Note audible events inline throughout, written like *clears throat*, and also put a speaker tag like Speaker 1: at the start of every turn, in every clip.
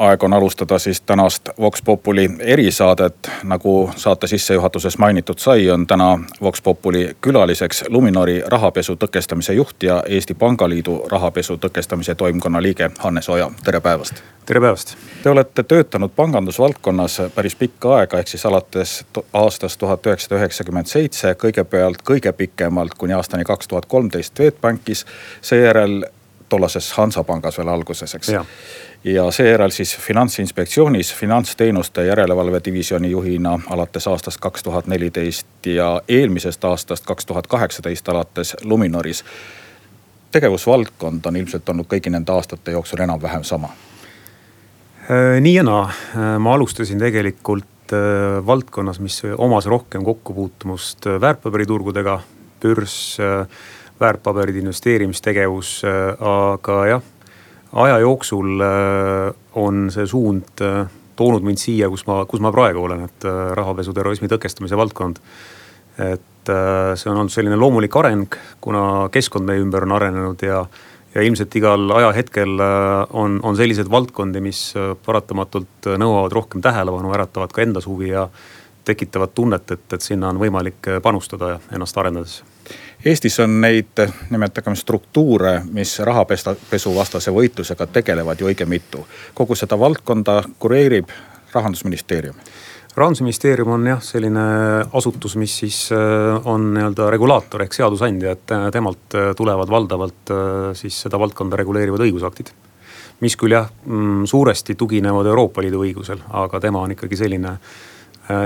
Speaker 1: Aeg on alustada siis tänast Vox Populi erisaadet. nagu saate sissejuhatuses mainitud sai, on täna Vox Populi külaliseks Luminori rahapesu tõkestamise juht ja Eesti Pangaliidu rahapesu tõkestamise toimkonna liige Hannes Oja, tere päevast.
Speaker 2: tere päevast.
Speaker 1: Te olete töötanud pangandusvaldkonnas päris pikka aega, ehk siis alates aastast tuhat üheksasada üheksakümmend seitse, kõigepealt kõige pikemalt kuni aastani kaks tuhat kolmteist Swedbankis, seejärel tollases Hansapangas veel alguses, eks ja seejärel siis finantsinspektsioonis finantsteenuste järelevalve divisjoni juhina alates aastast kaks tuhat neliteist ja eelmisest aastast kaks tuhat kaheksateist alates Luminoris. tegevusvaldkond on ilmselt olnud kõigi nende aastate jooksul enam-vähem sama.
Speaker 2: Äh, nii ja naa, äh, ma alustasin tegelikult äh, valdkonnas, mis omas rohkem kokkupuutumust väärtpaberiturgudega, börs, väärtpaberid, investeerimistegevus, aga jah aja jooksul äh, on see suund äh, toonud mind siia, kus ma, kus ma praegu olen, et äh, rahapesu, terrorismi tõkestamise valdkond. et see on olnud selline loomulik areng, kuna keskkond meie ümber on arenenud ja, ja ilmselt igal ajahetkel on, on selliseid valdkondi, mis paratamatult nõuavad rohkem tähelepanu, äratavad ka endas huvi ja tekitavad tunnet, et, et sinna on võimalik panustada ennast arendades
Speaker 1: Eestis on neid, nimetagem struktuure, mis rahapesuvastase võitlusega tegelevad ju õige mitu. kogu seda valdkonda kureerib rahandusministeerium
Speaker 2: rahandusministeerium on jah, selline asutus, mis siis äh, on nii-öelda regulaator ehk seadusandja, et äh, temalt äh, tulevad valdavalt siis seda valdkonda reguleerivad õigusaktid. mis küll jah, mm, suuresti tuginevad Euroopa Liidu õigusel, aga tema on ikkagi selline Äh,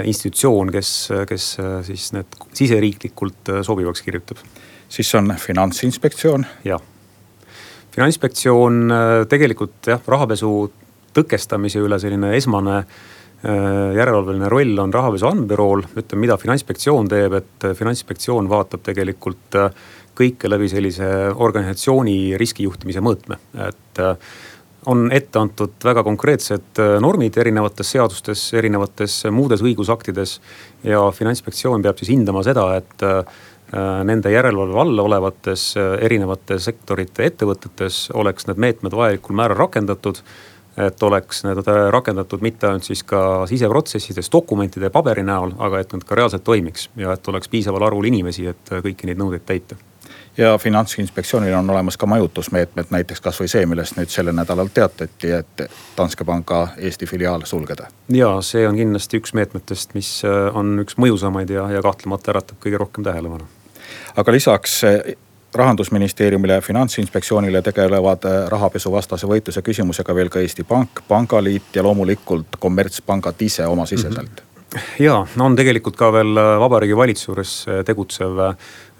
Speaker 2: institutsioon, kes, kes äh, siis need siseriiklikult äh, sobivaks kirjutab.
Speaker 1: siis on finantsinspektsioon.
Speaker 2: jah, finantsinspektsioon tegelikult jah, rahapesu tõkestamise üle selline esmane järelevalveline roll on rahapesu andmebürool, ütleme, mida finantsinspektsioon teeb, et finantsinspektsioon vaatab tegelikult kõike läbi sellise organisatsiooni riskijuhtimise mõõtme, et on ette antud väga konkreetsed äh, normid erinevates seadustes, erinevates muudes õigusaktides. ja finantsinspektsioon peab siis hindama seda, et äh, nende järelevalve all olevates äh, erinevate sektorite ettevõtetes oleks need meetmed vajalikul määral rakendatud et oleks need rakendatud mitte ainult siis ka siseprotsessides dokumentide ja paberi näol, aga et nad ka reaalselt toimiks ja et oleks piisaval arvul inimesi, et kõiki neid nõudeid täita
Speaker 1: ja finantsinspektsioonil on olemas ka majutusmeetmed, näiteks kasvõi see, millest nüüd sellel nädalal teatati, et Danske panga Eesti filiaal sulgeda.
Speaker 2: ja see on kindlasti üks meetmetest, mis äh, on üks mõjusamaid ja, ja kahtlemata äratab kõige rohkem tähelepanu.
Speaker 1: aga lisaks äh, rahandusministeeriumile ja finantsinspektsioonile tegelevad äh, rahapesuvastase võitluse küsimusega veel ka Eesti Pank, Pangaliit ja loomulikult kommertspangad ise omasiseselt mm.
Speaker 2: -hmm. ja no on tegelikult ka veel Vabariigi Valitsuse juures tegutsev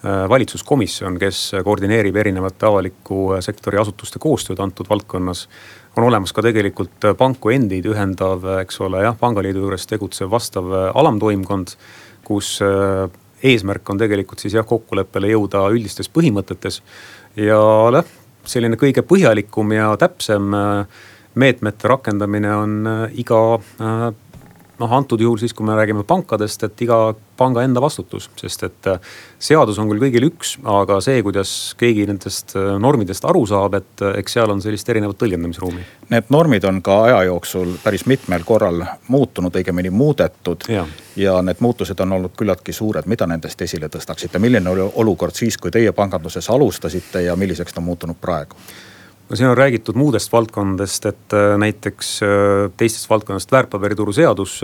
Speaker 2: valitsuskomisjon, kes koordineerib erinevate avaliku sektori asutuste koostööd antud valdkonnas. on olemas ka tegelikult panku endid ühendav, eks ole, jah, pangaliidu juures tegutsev vastav alamtoimkond, kus äh, eesmärk on tegelikult siis jah, kokkuleppele jõuda üldistes põhimõtetes. ja noh, selline kõige põhjalikum ja täpsem äh, meetmete rakendamine on iga noh, antud juhul siis, kui me räägime pankadest, et iga panga enda vastutus, sest et äh, seadus on küll kõigil üks, aga see, kuidas keegi nendest äh, normidest aru saab, et äh, eks seal on sellist erinevat tõlgendamisruumi.
Speaker 1: Need normid on ka aja jooksul päris mitmel korral muutunud, õigemini muudetud. ja need muutused on olnud küllaltki suured, mida nendest esile tõstaksite, milline oli olukord siis, kui teie panganduses alustasite ja milliseks ta on muutunud praegu?
Speaker 2: No siin on räägitud muudest valdkondadest, et äh, näiteks äh, teistest valdkondadest väärtpaberituru seadus.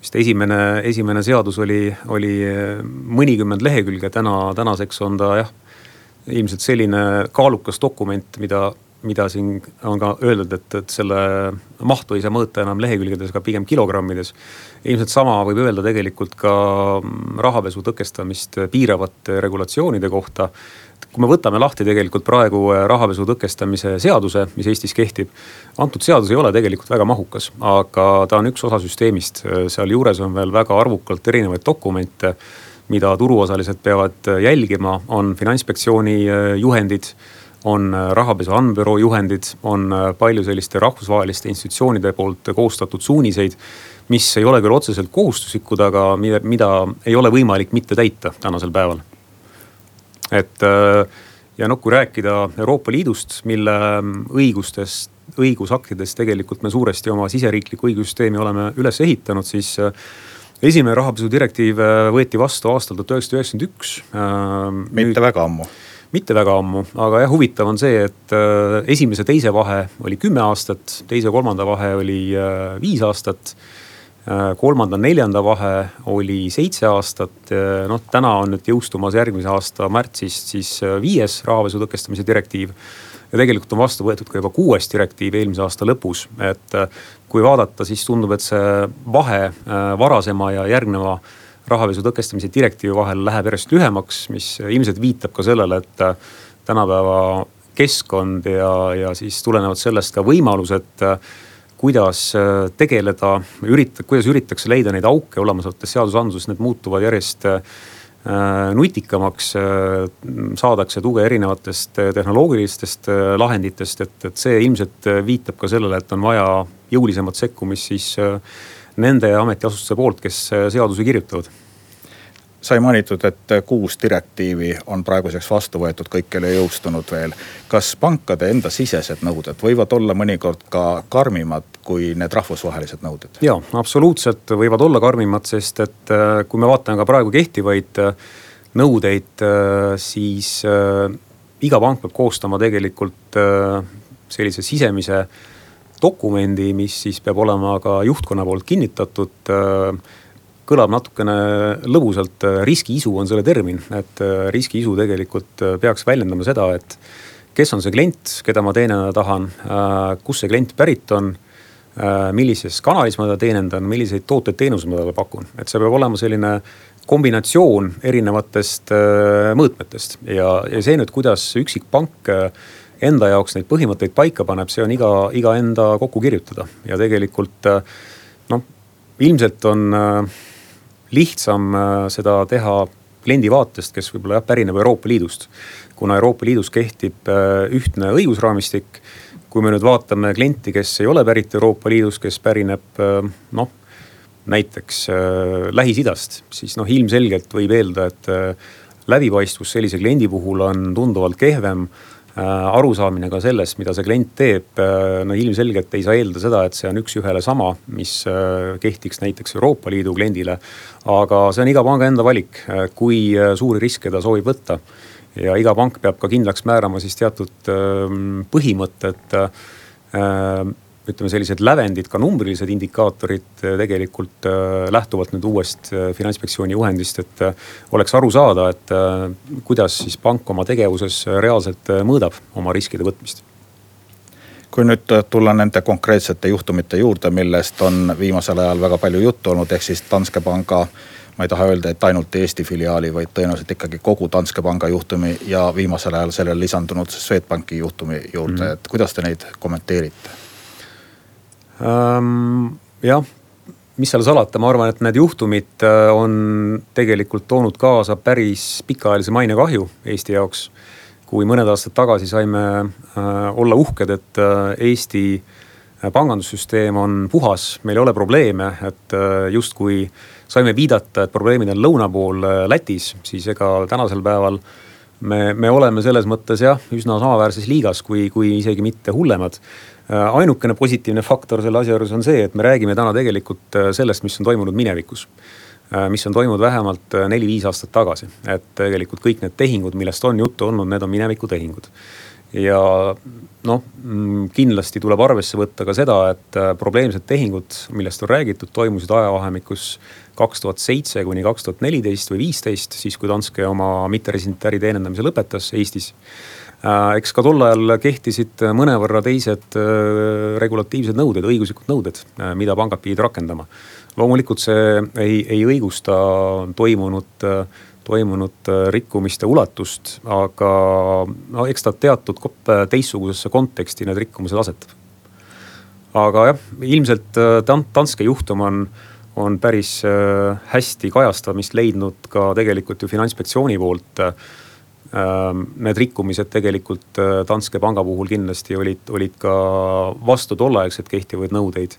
Speaker 2: vist esimene, esimene seadus oli, oli äh, mõnikümmend lehekülge, täna, tänaseks on ta jah. ilmselt selline kaalukas dokument, mida, mida siin on ka öeldud, et, et selle mahtu ei saa mõõta enam lehekülgedes, aga pigem kilogrammides. ilmselt sama võib öelda tegelikult ka rahapesu tõkestamist piiravate regulatsioonide kohta kui me võtame lahti tegelikult praegu äh, rahapesu tõkestamise seaduse, mis Eestis kehtib. antud seadus ei ole tegelikult väga mahukas, aga ta on üks osa süsteemist, äh, sealjuures on veel väga arvukalt erinevaid dokumente. mida turuosalised peavad äh, jälgima, on finantsinspektsiooni juhendid on rahapesu andmebüroo juhendid, on palju selliste rahvusvaheliste institutsioonide poolt koostatud suuniseid mis ei ole küll otseselt kohustuslikud, aga mida, mida ei ole võimalik mitte täita tänasel päeval. Et ja noh, kui rääkida Euroopa Liidust, mille õigustest, õigusaktidest tegelikult me suuresti oma siseriiklikku õigussüsteemi oleme üles ehitanud, siis esimene rahapesu direktiiv võeti vastu aastal tuhat üheksasada üheksakümmend üks.
Speaker 1: mitte nüüd... väga ammu
Speaker 2: mitte väga ammu, aga jah, huvitav on see, et äh, esimese, teise vahe oli kümme aastat, teise, kolmanda vahe oli äh, viis aastat. Äh, kolmanda, neljanda vahe oli seitse aastat, noh täna on nüüd jõustumas järgmise aasta märtsist siis viies rahapesu tõkestamise direktiiv. Ja tegelikult on vastu võetud ka juba kuues direktiiv eelmise aasta lõpus, et kui vaadata, siis tundub, et see vahe varasema ja järgneva rahapesu tõkestamise direktiivi vahel läheb järjest lühemaks, mis ilmselt viitab ka sellele, et äh, tänapäeva keskkond ja, ja siis tulenevalt sellest ka võimalused äh, kuidas äh, tegeleda, ürita-, kuidas üritatakse leida neid auke olemasolevates seadusandluses, need muutuvad järjest nutikamaks. saadakse tuge erinevatest tehnoloogilistest lahenditest, et, et see ilmselt viitab ka sellele, et on vaja jõulisemat sekkumist siis nende ametiasutuste poolt, kes seadusi kirjutavad
Speaker 1: sai mainitud, et kuus direktiivi on praeguseks vastu võetud, kõik ei ole jõustunud veel. kas pankade enda sisesed nõuded võivad olla mõnikord ka karmimad kui need rahvusvahelised nõuded?
Speaker 2: ja, absoluutselt võivad olla karmimad, sest et äh, kui me vaatame ka praegu kehtivaid äh, nõudeid, äh, siis iga pank peab koostama tegelikult sellise sisemise dokumendi, mis siis peab olema ka juhtkonna poolt kinnitatud kõlab natukene lõbusalt, riskiisu on selle termin, et äh, riskiisu tegelikult äh, peaks väljendama seda, et kes on see klient, keda ma teenindada tahan, äh, kust see klient pärit on millises kanalis ma teda teenindan, milliseid tooteid-teenuseid ma talle pakun, et see peab olema selline kombinatsioon erinevatest mõõtmetest. Ja, ja see nüüd, kuidas üksik pank enda jaoks neid põhimõtteid paika paneb, see on iga, iga enda kokku kirjutada. Ja tegelikult noh, ilmselt on lihtsam äh, seda teha kliendi vaatest, kes võib-olla jah, pärineb Euroopa Liidust. kuna Euroopa Liidus kehtib äh, ühtne õigusraamistik. kui me nüüd vaatame klienti, kes ei ole pärit Euroopa Liidust, kes pärineb äh, noh, näiteks Lähis-Idast, siis noh, ilmselgelt võib eeldada, et läbipaistvus sellise kliendi puhul on tunduvalt kehvem arusaamine ka sellest, mida see klient teeb. Äh, no ilmselgelt ei saa eeldada seda, et see on üks-ühele sama, mis äh, kehtiks näiteks Euroopa Liidu kliendile. aga see on iga panga enda valik, kui suuri riske ta soovib võtta. ja iga pank peab ka kindlaks määrama siis teatud põhimõtted ütleme, sellised lävendid, ka numbrilised indikaatorid äh, tegelikult äh, lähtuvalt nüüd uuest äh, finantsinspektsiooni juhendist, et oleks aru saada, et kuidas siis pank oma tegevuses reaalselt mõõdab oma riskide võtmist
Speaker 1: kui nüüd tulla nende konkreetsete juhtumite juurde, millest on viimasel ajal väga palju juttu olnud, ehk siis Danske panga ma ei taha öelda, et ainult Eesti filiaali, vaid tõenäoliselt ikkagi kogu Danske panga juhtumi ja viimasel ajal sellele lisandunud Swedbanki juhtumi juurde mm., et kuidas te neid kommenteerite?
Speaker 2: Ähm,. jah, mis seal salata, ma arvan, et need juhtumid äh, on tegelikult toonud kaasa päris pikaajalise mainekahju Eesti jaoks. kui mõned aastad tagasi saime äh, olla uhked, et äh, Eesti pangandussüsteem on puhas, meil ei ole probleeme, et justkui saime viidata, et probleemid on lõuna pool Lätis, siis ega tänasel päeval me, me oleme selles mõttes jah, üsna samaväärses liigas, kui, kui isegi mitte hullemad. Äh, ainukene positiivne faktor selle asja juures on see, et me räägime täna tegelikult äh, sellest, mis on toimunud minevikus. Äh, mis on toimunud vähemalt neli-viis aastat tagasi, et tegelikult kõik need tehingud, millest on juttu olnud, need on minevikutehingud ja noh, mm, kindlasti tuleb arvesse võtta ka seda, et probleemsed tehingud, millest on räägitud, toimusid ajavahemikus kaks tuhat seitse kuni kaks tuhat neliteist või viisteist, siis kui Danske oma mitteresidentide äri teenindamise lõpetas Eestis eks ka tol ajal kehtisid mõnevõrra teised äh, regulatiivsed nõuded, õiguslikud nõuded, äh, mida pangad pidid rakendama. loomulikult see ei, ei õigusta toimunud, toimunud rikkumiste ulatust, aga no eks ta teatud teistsugusesse konteksti need rikkumised asetab. aga jah, ilmselt Danske juhtum on on päris hästi kajastamist leidnud ka tegelikult ju finantsinspektsiooni poolt Ehm, need rikkumised tegelikult äh, Danske panga puhul kindlasti olid, olid ka vastu tolleaegseid kehtivaid nõudeid.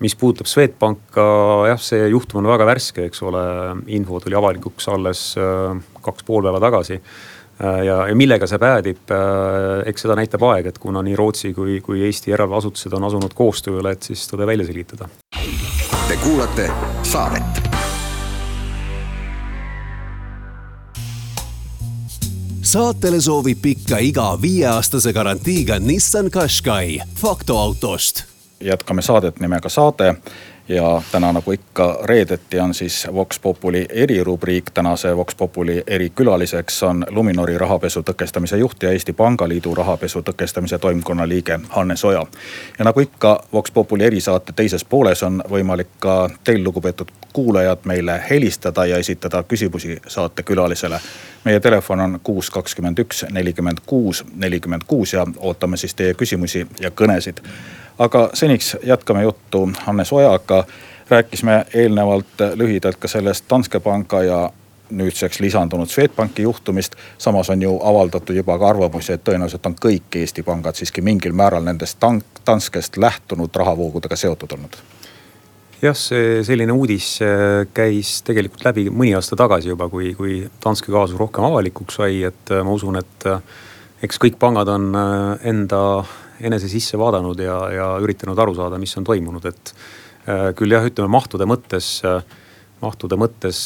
Speaker 2: mis puudutab Swedbanka, jah, see juhtum on väga värske, eks ole, info tuli avalikuks alles kaks pool päeva tagasi Äh, ja, ja millega see päädib, äh, eks seda näitab aeg, et kuna nii Rootsi kui, kui Eesti järelevalveasutused on asunud koostööle, et siis tõde välja selgitada.
Speaker 3: Te kuulate saadet.
Speaker 4: Saatele soovib pikka iga viieaastase garantiiga Nissan Qashqai faktoautost.
Speaker 1: jätkame saadet nimega Saade ja täna nagu ikka reedeti on siis Vox Populi erirubriik. tänase Vox Populi erikülaliseks on Luminori rahapesu tõkestamise juht ja Eesti Pangaliidu rahapesu tõkestamise toimkonna liige Hannes Oja. ja nagu ikka Vox Populi erisaate teises pooles on võimalik ka teil, lugupeetud kuulajad, meile helistada ja esitada küsimusi saatekülalisele. Meie telefon on kuus, kakskümmend üks, nelikümmend kuus, nelikümmend kuus ja ootame siis teie küsimusi ja kõnesid aga seniks jätkame juttu Hannes Ojaga. rääkisime eelnevalt lühidalt ka sellest Danske panga ja nüüdseks lisandunud Swedbanki juhtumist. samas on ju avaldatud juba ka arvamusi, et tõenäoliselt on kõik Eesti pangad siiski mingil määral nendest Danskest lähtunud rahavoogudega seotud olnud
Speaker 2: jah, see selline uudis äh, käis tegelikult läbi mõni aasta tagasi juba, kui, kui Danske kaasus rohkem avalikuks sai, et äh, ma usun, et äh, eks kõik pangad on enda enese sisse vaadanud ja, ja üritanud aru saada, mis on toimunud, et küll jah, ütleme mahtude mõttes, mahtude mõttes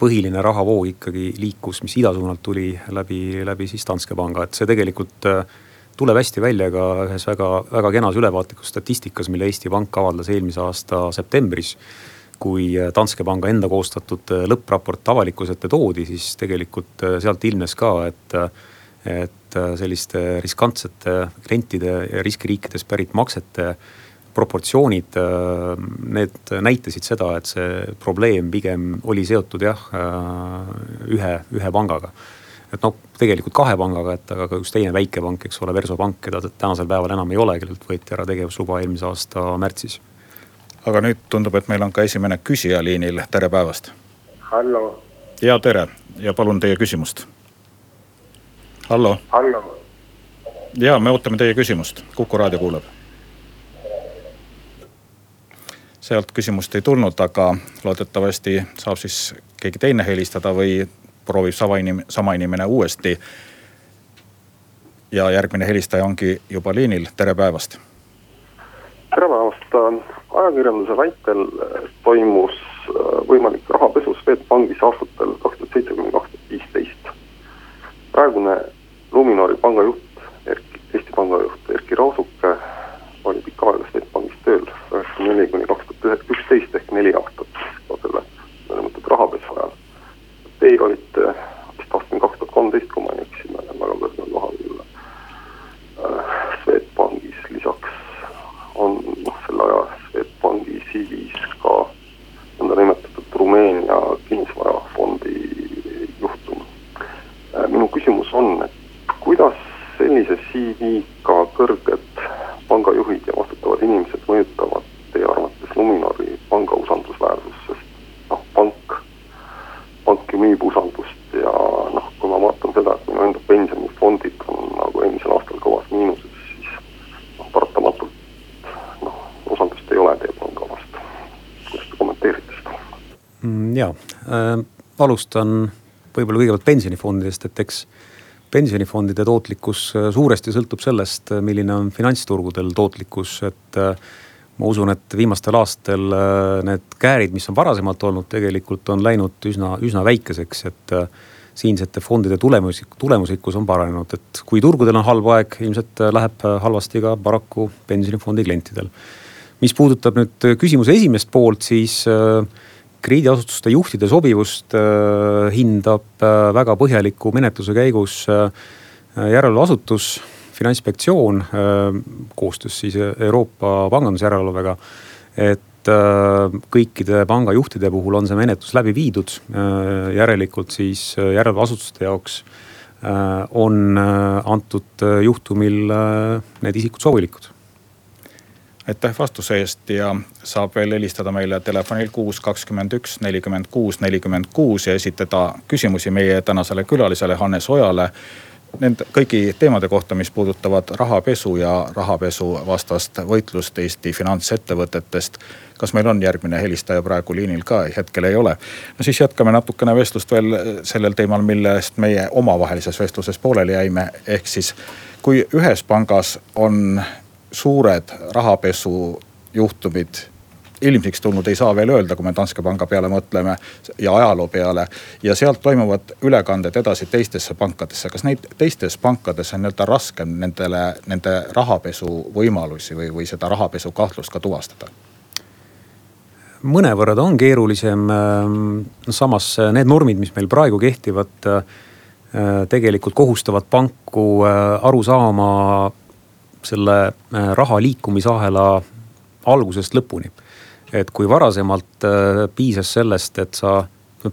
Speaker 2: põhiline rahavoog ikkagi liikus, mis ida suunalt tuli läbi, läbi siis Danske panga, et see tegelikult tuleb hästi välja ka ühes väga, väga kenas ülevaatlikus statistikas, mille Eesti Pank avaldas eelmise aasta septembris kui Danske panga enda koostatud lõppraport avalikkuse ette toodi, siis tegelikult sealt ilmnes ka, et et selliste riskantsete klientide ja riskiriikidest pärit maksete proportsioonid, need näitasid seda, et see probleem pigem oli seotud jah, ühe, ühe pangaga. Et noh, tegelikult kahe pangaga, et aga ka üks teine väikepank, eks ole, Versopank, keda tänasel päeval enam ei ole, kellelt võeti ära tegevusluba eelmise aasta märtsis.
Speaker 1: aga nüüd tundub, et meil on ka esimene küsija liinil, tere päevast.
Speaker 5: hallo.
Speaker 1: ja tere ja palun teie küsimust hallo.
Speaker 5: hallo.
Speaker 1: ja me ootame teie küsimust, Kuku raadio kuulab. sealt küsimust ei tulnud, aga loodetavasti saab siis keegi teine helistada või proovib sama inim-, sama inimene uuesti. ja järgmine helistaja ongi juba liinil, tere päevast.
Speaker 5: tere päevast, ajakirjanduse väitel äh, toimus äh, võimalik rahapesu Swedbankis aastatel kaks tuhat seitse kuni kaks tuhat viisteist. praegune Luminori panga juht, Erki, Eesti Panga juht Erkki Raasuke oli pikka aega Swedbankis tööl, üheksakümne neli kuni kaks tuhat üksteist ehk neli aastat selle nõndanimetatud rahapesu ajal. Teie olite vist aastani kaks tuhat kolmteist, kui ma ei eksi, väga kõrgel kohal äh, Swedbankis, lisaks on noh, selle aja Swedbanki CV-s ka nõndanimetatud Rumeenia kinnisvarafondi juhtum. Äh, minu küsimus on, et kuidas sellise CV-ga kõrged pangajuhid ja vastutavad inimesed mõjutavad teie arvates Luminori panga usaldusväärsust, sest noh, pank, pank ju müüb usaldust ja noh, kui ma vaatan seda, et minu enda pensionifondid on nagu eelmisel aastal kõvas miinuses, siis noh, paratamatult noh, usaldust ei ole teie panga vastu. kuidas te kommenteerite seda
Speaker 2: mm,? ja äh,, alustan võib-olla kõigepealt pensionifondidest, et eks pensionifondide tootlikkus äh, suuresti sõltub sellest, äh, milline on finantsturgudel tootlikkus, et äh, ma usun, et viimastel aastatel need käärid, mis on varasemalt olnud, tegelikult on läinud üsna, üsna väikeseks, et siinsete fondide tulemuslik, tulemuslikkus on paranenud, et kui turgudel on halb aeg, ilmselt läheb halvasti ka paraku pensionifondi klientidel. mis puudutab nüüd küsimuse esimest poolt, siis äh, krediidiasutuste juhtide sobivust äh, hindab äh, väga põhjaliku menetluse käigus äh, järelevalveasutus, finantsinspektsioon koostöös siis Euroopa pangandusjärelevalvega. et kõikide pangajuhtide puhul on see menetlus läbi viidud, järelikult siis järelevalveasutuste jaoks on antud juhtumil need isikud sobilikud
Speaker 1: aitäh vastuse eest ja saab veel helistada meile telefonil kuus, kakskümmend üks, nelikümmend kuus, nelikümmend kuus ja esitada küsimusi meie tänasele külalisele Hannes Ojale. nende kõigi teemade kohta, mis puudutavad rahapesu ja rahapesuvastast võitlust Eesti finantsettevõtetest. kas meil on järgmine helistaja praegu liinil ka, hetkel ei ole. no siis jätkame natukene vestlust veel sellel teemal, millest meie omavahelises vestluses pooleli jäime, ehk siis kui ühes pangas on suured rahapesujuhtumid ilmsiks tulnud, ei saa veel öelda, kui me Danske panga peale mõtleme ja ajaloo peale. ja sealt toimuvad ülekanded edasi teistesse pankadesse. kas neid teistes pankades on nii-öelda raskem nendele, nende rahapesu võimalusi või, või seda rahapesu kahtlust ka tuvastada?
Speaker 2: mõnevõrra ta on keerulisem. samas need normid, mis meil praegu kehtivad, tegelikult kohustavad panku aru saama selle raha liikumisahela algusest lõpuni et kui varasemalt äh, piisas sellest, et sa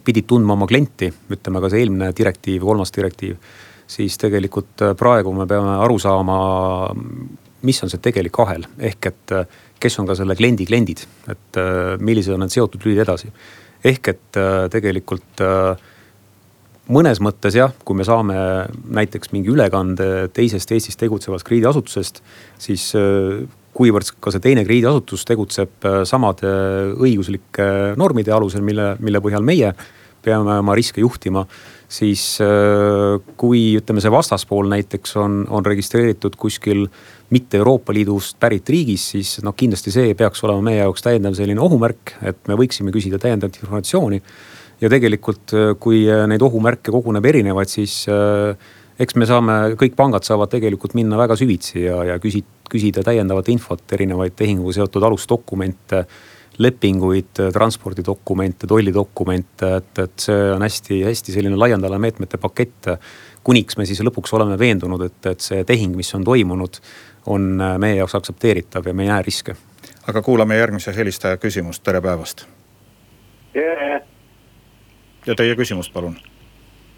Speaker 2: pidid tundma oma klienti, ütleme ka see eelmine direktiiv, kolmas direktiiv. siis tegelikult äh, praegu me peame aru saama, mis on see tegelik ahel, ehk et äh, kes on ka selle kliendi kliendid, et millised on need seotud lülid edasi. ehk et tegelikult mõnes mõttes jah, kui me saame näiteks mingi ülekande teisest Eestis tegutsevast krediidiasutusest, siis kuivõrd ka see teine krediidiasutus tegutseb äh, samade õiguslike normide alusel, mille, mille põhjal meie peame oma riske juhtima. siis äh, kui ütleme, see vastaspool näiteks on, on registreeritud kuskil mitte Euroopa Liidust pärit riigis, siis noh, kindlasti see peaks olema meie jaoks täiendav selline ohumärk, et me võiksime küsida täiendavat informatsiooni. Ja tegelikult, äh, kui neid ohumärke koguneb erinevaid, siis eks me saame, kõik pangad saavad tegelikult minna väga süvitsi ja, ja küsi-, küsida täiendavat infot, erinevaid tehinguga seotud alusdokumente. lepinguid, transpordidokumente, tollidokumente, et, et see on hästi-hästi selline laiendala meetmete pakett. kuniks me siis lõpuks oleme veendunud, et, et see tehing, mis on toimunud, on meie jaoks aktsepteeritav ja me ei näe riske.
Speaker 1: aga kuulame järgmise helistaja küsimust, tere päevast.
Speaker 6: tere.
Speaker 1: Ja teie küsimust, palun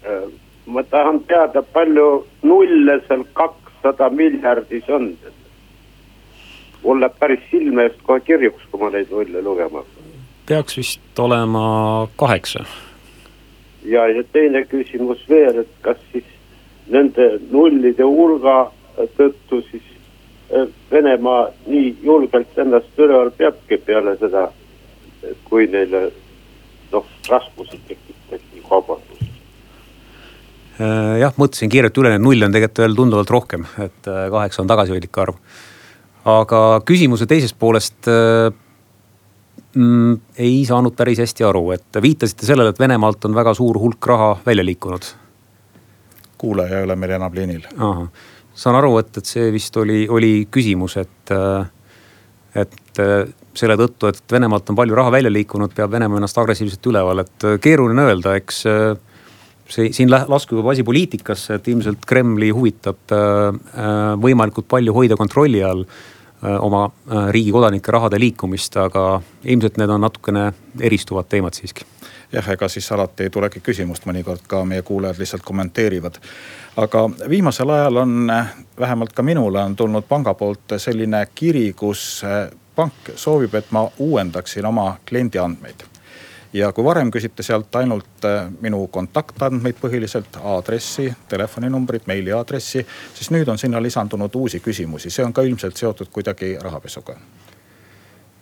Speaker 6: äh, ma tahan teada, palju nulle seal kakssada miljardis on. mul läheb päris silme eest kohe kirjuks, kui ma neid nulle lugema hakkan.
Speaker 2: peaks vist olema kaheksa.
Speaker 6: ja, ja teine küsimus veel, et kas siis nende nullide hulga tõttu siis eh, Venemaa nii julgelt ennast üleval peabki peale seda, kui neile noh, raskusi tekitati kaubandus
Speaker 2: Äh, jah, mõtlesin kiirelt üle, need null on tegelikult veel tunduvalt rohkem, et äh, kaheksa on tagasihoidlik arv. aga küsimuse teisest poolest äh, mm, ei saanud päris hästi aru, et viitasite sellele, et Venemaalt on väga suur hulk raha välja liikunud.
Speaker 1: kuulaja ei ole meil enam liinil.
Speaker 2: saan aru, et, et see vist oli, oli küsimus, et, et selle tõttu, et Venemaalt on palju raha välja liikunud, peab Venemaa ennast agressiivselt üleval, et keeruline öelda, eks see siin laskub juba asi poliitikasse, et ilmselt Kremli huvitab äh, äh, võimalikult palju hoida kontrolli all äh, oma riigi kodanike rahade liikumist, aga ilmselt need on natukene eristuvad teemad siiski.
Speaker 1: Jah, ega siis alati ei tulegi küsimust, mõnikord ka meie kuulajad lihtsalt kommenteerivad. aga viimasel ajal on vähemalt ka minule on tulnud panga poolt selline kiri, kus pank soovib, et ma uuendaksin oma kliendi andmeid ja kui varem küsite sealt ainult äh, minu kontaktandmeid põhiliselt, aadressi, telefoninumbrit, meiliaadressi, siis nüüd on sinna lisandunud uusi küsimusi, see on ka ilmselt seotud kuidagi rahapesuga.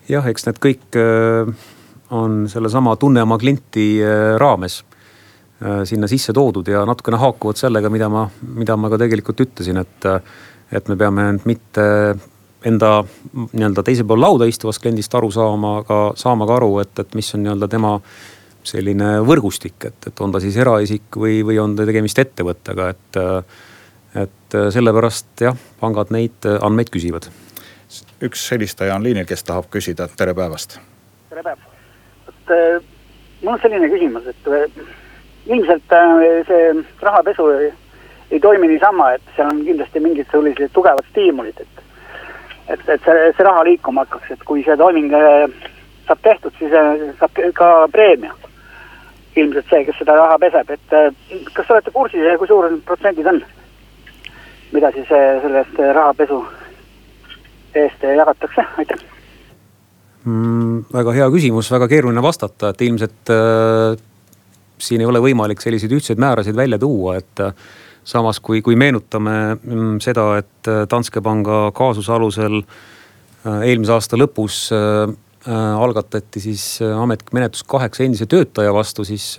Speaker 2: jah, eks need kõik äh, on sellesama tunne oma klienti äh, raames sinna sisse toodud ja natukene haakuvad sellega, mida ma, mida ma ka tegelikult ütlesin, et, et me peame end mitte enda nii-öelda teisel pool lauda istuvast kliendist aru saama, aga saama ka aru, et, et mis on nii-öelda tema selline võrgustik, et, et on ta siis eraisik või, või on ta tegemist ettevõttega, et. et sellepärast jah, pangad neid andmeid küsivad.
Speaker 1: üks helistaja on liinil, kes tahab küsida, tere päevast.
Speaker 7: tere päevast, et äh, mul on selline küsimus, et äh, ilmselt äh, see rahapesu ei, ei toimi niisama, et seal on kindlasti mingid sellised tugevad stiimulid, et et, et see, see raha liikuma hakkaks, et kui see toiming saab tehtud, siis saab ka preemia. ilmselt see, kes seda raha peseb, et kas te olete kursis, kui suured need protsendid on? mida siis sellest rahapesu eest jagatakse, aitäh
Speaker 2: mm,? väga hea küsimus, väga keeruline vastata, et ilmselt äh, siin ei ole võimalik selliseid ühtseid määrasid välja tuua, et samas kui, kui meenutame mm, seda, et Danske panga kaasuse alusel eelmise aasta lõpus algatati siis ametlik menetlus kaheksa endise töötaja vastu, siis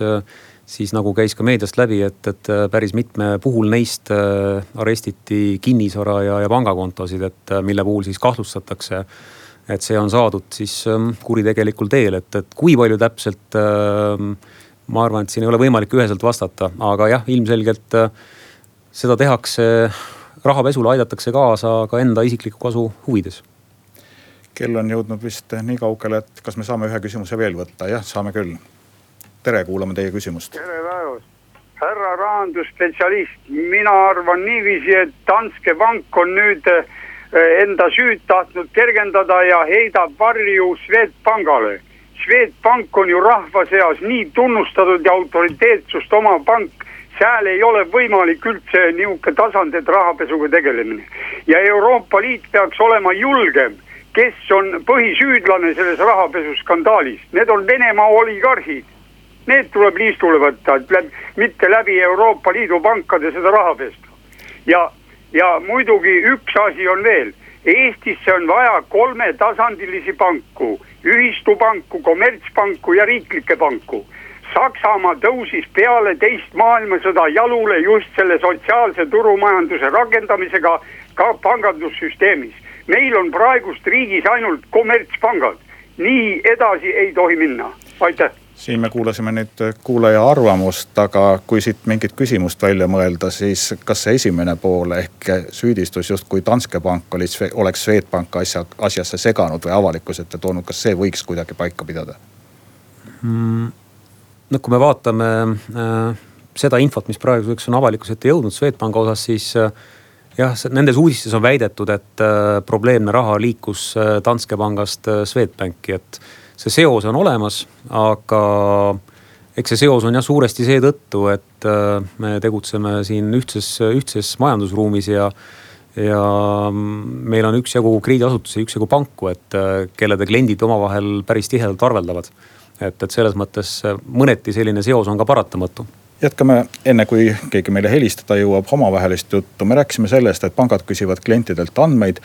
Speaker 2: siis nagu käis ka meediast läbi, et, et äh, päris mitme puhul neist äh, arestiti kinnisvara ja, ja pangakontosid, et äh, mille puhul siis kahtlustatakse. Et see on saadud siis ähm, kuritegelikul teel, et, et kui palju täpselt. Ähm, ma arvan, et siin ei ole võimalik üheselt vastata, aga jah, ilmselgelt seda tehakse, rahapesule aidatakse kaasa ka enda isikliku kasu huvides
Speaker 1: kell on jõudnud vist nii kaugele, et kas me saame ühe küsimuse veel võtta, jah, saame küll tere, kuulame teie küsimust.
Speaker 8: tere päevast, härra rahandusspetsialist, mina arvan niiviisi, et Danske Bank on nüüd eh, enda süüd tahtnud kergendada ja heidab varju Swedbankale. Swedbank on ju rahva seas nii tunnustatud ja autoriteetsust omav pank seal ei ole võimalik üldse niisugune tasand, et rahapesuga tegelemine. ja Euroopa Liit peaks olema julgem, kes on põhisüüdlane selles rahapesuskandaalis, need on Venemaa oligarhid need tuleb liistule võtta, et läbi, mitte läbi Euroopa Liidu pankade seda raha pesta. ja, ja muidugi üks asi on veel, Eestisse on vaja kolmetasandilisi panku, ühistupanku, kommertspanku ja riiklikke panku. Saksamaa tõusis peale teist maailmasõda jalule just selle sotsiaalse turumajanduse rakendamisega ka pangandussüsteemis. meil on praegust riigis ainult kommertspangad, nii edasi ei tohi minna, aitäh
Speaker 1: siin me kuulasime nüüd kuulaja arvamust, aga kui siit mingit küsimust välja mõelda, siis kas see esimene pool ehk süüdistus justkui Danske Bank oli, oleks Swedbank asja, asjasse seganud või avalikkuse ette toonud, kas see võiks kuidagi paika pidada
Speaker 2: mm,? no kui me vaatame äh, seda infot, mis praeguseks on avalikkuse ette jõudnud Swedbanki osas, siis äh, jah, nendes uudistes on väidetud, et äh, probleemne raha liikus äh, Danske pangast äh, Swedbanki, et see seos on olemas, aga eks see seos on jah suuresti seetõttu, et äh, me tegutseme siin ühtses, ühtses majandusruumis ja ja meil on üksjagu krediidiasutusi, üksjagu panku, et äh, kellede kliendid omavahel päris tihedalt arveldavad. et, et selles mõttes mõneti selline seos on ka paratamatu
Speaker 1: jätkame, enne kui keegi meile helistada jõuab, omavahelist juttu. me rääkisime sellest, et pangad küsivad klientidelt andmeid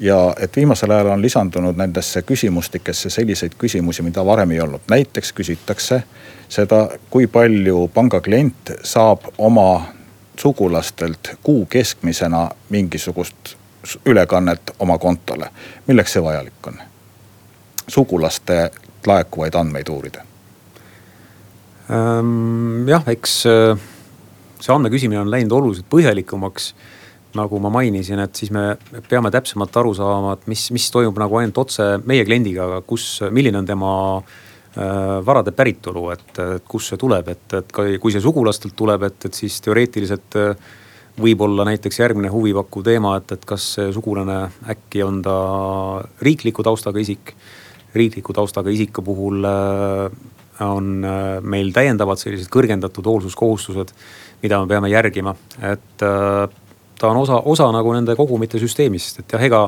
Speaker 1: ja et viimasel ajal on lisandunud nendesse küsimustikesse selliseid küsimusi, mida varem ei olnud. näiteks küsitakse seda, kui palju panga klient saab oma sugulastelt kuu keskmisena mingisugust ülekannet oma kontole. milleks see vajalik on? sugulaste laekuvaid andmeid uurida
Speaker 2: ähm,. jah, eks äh, see andmeküsimine on läinud oluliselt põhjalikumaks nagu ma mainisin, et siis me peame täpsemalt aru saama, et mis, mis toimub nagu ainult otse meie kliendiga, aga kus, milline on tema äh, varade päritolu, et, et kust see tuleb, et, et ka kui see sugulastelt tuleb, et, et siis teoreetiliselt äh, võib olla näiteks järgmine huvipakkuv teema, et, et kas see sugulane äkki on ta riikliku taustaga isik. riikliku taustaga isiku puhul äh, on meil täiendavad sellised kõrgendatud hoolsuskohustused, mida me peame järgima, et ta on osa, osa nagu nende kogumite süsteemist, et jah, ega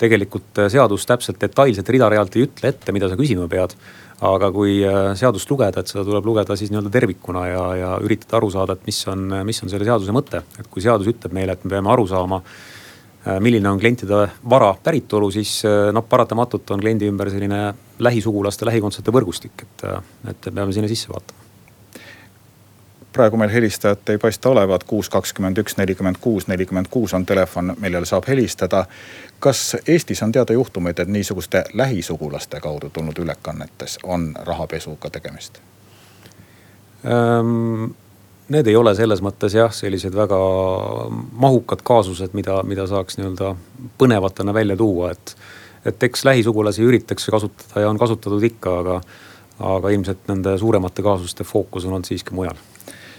Speaker 2: tegelikult äh, seadus täpselt detailselt rida-realt ei ütle ette, mida sa küsima pead. aga kui äh, seadust lugeda, et seda tuleb lugeda siis nii-öelda tervikuna ja, ja üritada aru saada, et mis on, mis on selle seaduse mõte. et kui seadus ütleb meile, et me peame aru saama, äh, milline on klientide vara päritolu, siis noh, paratamatult on kliendi ümber selline lähisugulaste, lähikondsete võrgustik, et, et peame sinna sisse vaatama
Speaker 1: praegu meil helistajat ei paista olevat, kuus, kakskümmend üks, nelikümmend kuus, nelikümmend kuus on telefon, millele saab helistada. kas Eestis on teada juhtumeid, et niisuguste lähisugulaste kaudu tulnud ülekannetes on rahapesuga tegemist
Speaker 2: ähm,? Need ei ole selles mõttes jah, sellised väga mahukad kaasused, mida, mida saaks nii-öelda põnevatena välja tuua, et. et eks lähisugulasi üritatakse kasutada ja on kasutatud ikka, aga, aga ilmselt nende suuremate kaasuste fookus on olnud siiski mujal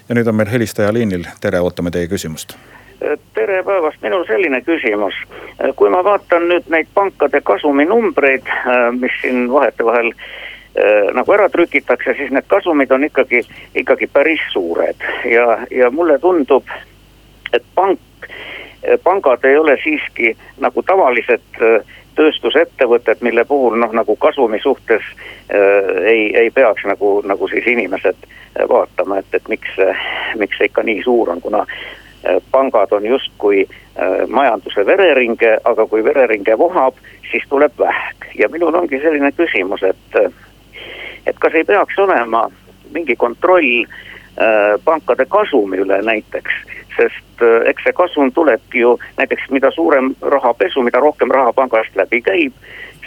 Speaker 1: ja nüüd on meil helistaja liinil, tere, ootame teie küsimust.
Speaker 9: tere päevast, minul selline küsimus. kui ma vaatan nüüd neid pankade kasuminumbreid, mis siin vahetevahel nagu ära trükitakse, siis need kasumid on ikkagi, ikkagi päris suured ja, ja mulle tundub, et pank, pangad ei ole siiski nagu tavalised tööstusettevõtted, mille puhul noh, nagu kasumi suhtes äh, ei, ei peaks nagu, nagu siis inimesed vaatama, et, et miks, miks see ikka nii suur on, kuna pangad on justkui majanduse vereringe, aga kui vereringe vohab, siis tuleb vähk. Ja minul ongi selline küsimus, et, et kas ei peaks olema mingi kontroll pankade kasumi üle näiteks sest eks see kasum tulebki ju näiteks, mida suurem rahapesu, mida rohkem raha pangast läbi käib,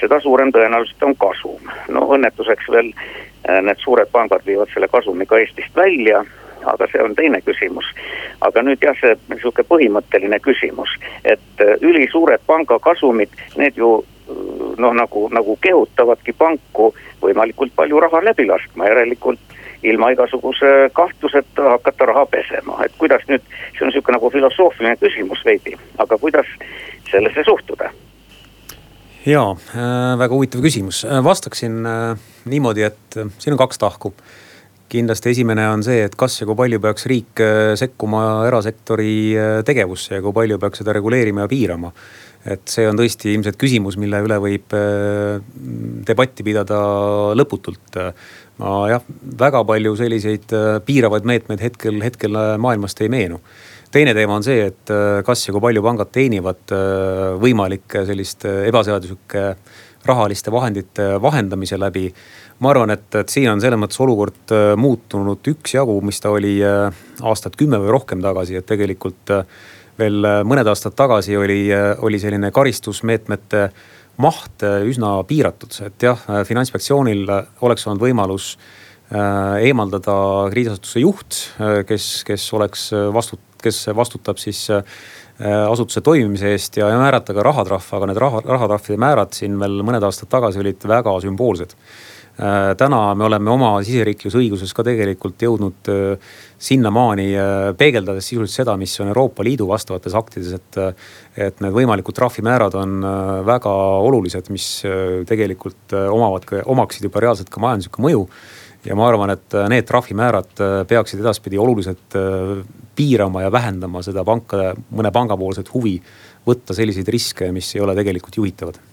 Speaker 9: seda suurem tõenäoliselt on kasum. no õnnetuseks veel need suured pangad viivad selle kasumi ka Eestist välja, aga see on teine küsimus. aga nüüd jah, see niisugune põhimõtteline küsimus, et ülisuured pangakasumid, need ju noh, nagu, nagu kehutavadki panku võimalikult palju raha läbi laskma, järelikult ilma igasuguse kahtluseta hakata raha pesema, et kuidas nüüd, see on niisugune nagu filosoofiline küsimus veidi, aga kuidas sellesse suhtuda?
Speaker 2: jaa äh,, väga huvitav küsimus, äh, vastaksin äh, niimoodi, et äh, siin on kaks tahku. kindlasti esimene on see, et kas ja kui palju peaks riik äh, sekkuma erasektori tegevusse ja kui palju peaks seda reguleerima ja piirama et see on tõesti ilmselt küsimus, mille üle võib debatti pidada lõputult jah, väga palju selliseid äh, piiravaid meetmeid hetkel, hetkel äh, maailmast ei meenu. teine teema on see, et äh, kas ja kui palju pangad teenivad võimalikke sellist ebaseaduslike rahaliste vahendite vahendamise läbi. ma arvan, et, et siin on selles mõttes olukord muutunud üksjagu, mis ta oli aastat kümme või rohkem tagasi, et tegelikult veel mõned aastad tagasi oli, oli selline karistusmeetmete maht äh, üsna piiratud, et jah, äh, finantsinspektsioonil oleks olnud võimalus äh, eemaldada krediidiasutuse juht, kes, kes oleks vastut-, kes vastutab siis asutuse toimimise eest ja, määrata ka rahatrahv, aga need raha, rahatrahvide määrad siin veel mõned aastad tagasi olid väga sümboolsed. Äh, täna me oleme oma siseriiklikus õiguses ka tegelikult jõudnud äh, sinnamaani äh, peegeldades sisuliselt seda, mis on Euroopa Liidu vastavates aktides, et. et need võimalikud trahvimäärad on väga olulised, mis tegelikult omavad omaksid juba reaalselt ka majanduslikku mõju. ja ma arvan, et need trahvimäärad peaksid edaspidi oluliselt piirama ja vähendama seda pankade, mõne pangapoolset huvi võtta selliseid riske, mis ei ole tegelikult juhitavad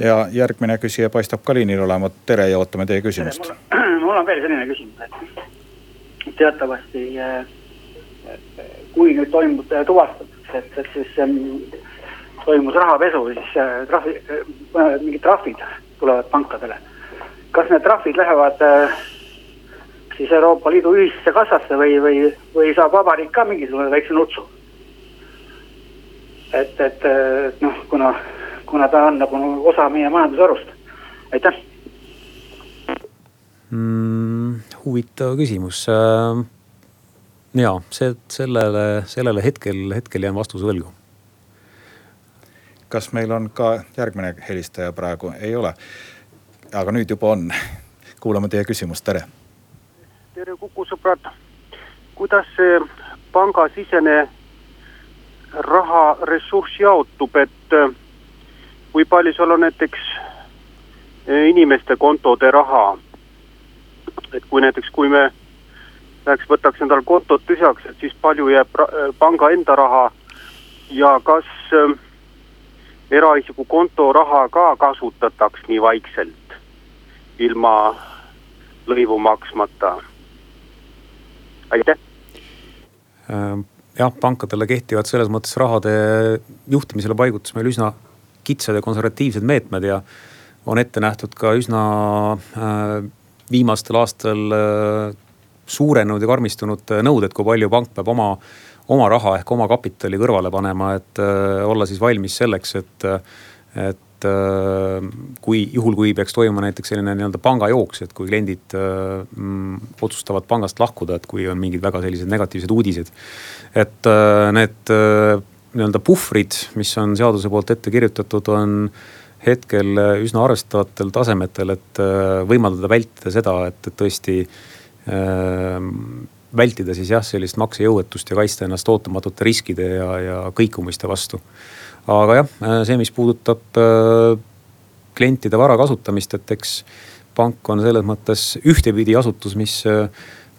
Speaker 1: ja järgmine küsija paistab ka liinil olevat, tere ja ootame teie küsimust. *clears throat*
Speaker 7: mul on veel selline küsimus, et teatavasti äh, kui nüüd toimub, äh, tuvastatakse, et, et siis ähm, toimus rahapesu, siis äh, trahvi, mingid trahvid tulevad pankadele. kas need trahvid lähevad siis Euroopa Liidu ühisesse kassasse või, või, või saab vabariik ka mingisugune väikse nutsu? et, et noh, kuna kuna ta on nagu osa meie majandusharust. aitäh
Speaker 2: mm,. huvitav küsimus äh,. ja see, sellele, sellele hetkel, hetkel jään vastuse võlgu.
Speaker 1: kas meil on ka järgmine helistaja praegu? ei ole. aga nüüd juba on. kuulame teie küsimust, tere.
Speaker 10: tere, Kuku sõbrad. kuidas see pangasisene raharessurss jaotub, et kui palju seal on näiteks eh, inimeste kontode raha. et kui näiteks, kui me läheks, võtaks endal kontod tühjaks, et siis palju jääb eh, panga enda raha ja kas äh, eraisiku konto raha ka kasutataks nii vaikselt, ilma lõivu maksmata? aitäh
Speaker 2: jah, pankadele kehtivad selles mõttes rahade juhtimisele paigutas meil üsna kitsad ja konservatiivsed meetmed ja on ette nähtud ka üsna äh, viimastel aastal äh, suurenenud ja karmistunud nõuded, kui palju pank peab oma, oma raha ehk oma kapitali kõrvale panema, et äh, olla siis valmis selleks, et, et kui juhul, kui peaks toimuma näiteks selline nii-öelda pangajooks, et kui kliendid öö, mm, otsustavad pangast lahkuda, et kui on mingid väga sellised negatiivsed uudised. et öö, need öö, nii-öelda puhvrid, mis on seaduse poolt ette kirjutatud, on hetkel üsna arvestatavatel tasemetel, et äh, võimaldada vältida seda, et, et tõesti äh, vältida siis jah, sellist maksejõuetust ja kaitsta ennast ootamatute riskide ja, ja kõikumiste vastu. aga jah, äh, see, mis puudutab äh, klientide vara kasutamist, et eks pank on selles mõttes ühtepidi asutus, mis äh,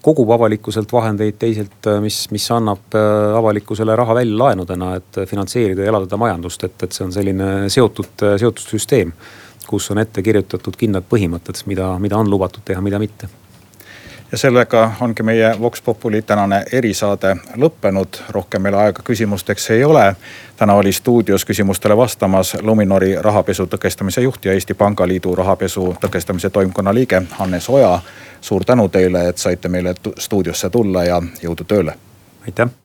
Speaker 2: kogub avalikkuselt vahendeid, teisalt, äh, mis, mis annab äh, avalikkusele raha välja laenudena, et finantseerida ja elavdada majandust, et, et see on selline seotud, äh, seotud süsteem. kus on ette kirjutatud kindlad põhimõtted, mida, mida on lubatud teha, mida mitte
Speaker 1: ja sellega ongi meie Vox Populi tänane erisaade lõppenud, rohkem meil aega küsimusteks ei ole. täna oli stuudios küsimustele vastamas Luminori rahapesu tõkestamise juht ja Eesti Pangaliidu rahapesu tõkestamise toimkonna liige Hannes Oja. suur tänu teile, et saite meile stuudiosse tulla ja jõudu tööle.
Speaker 2: aitäh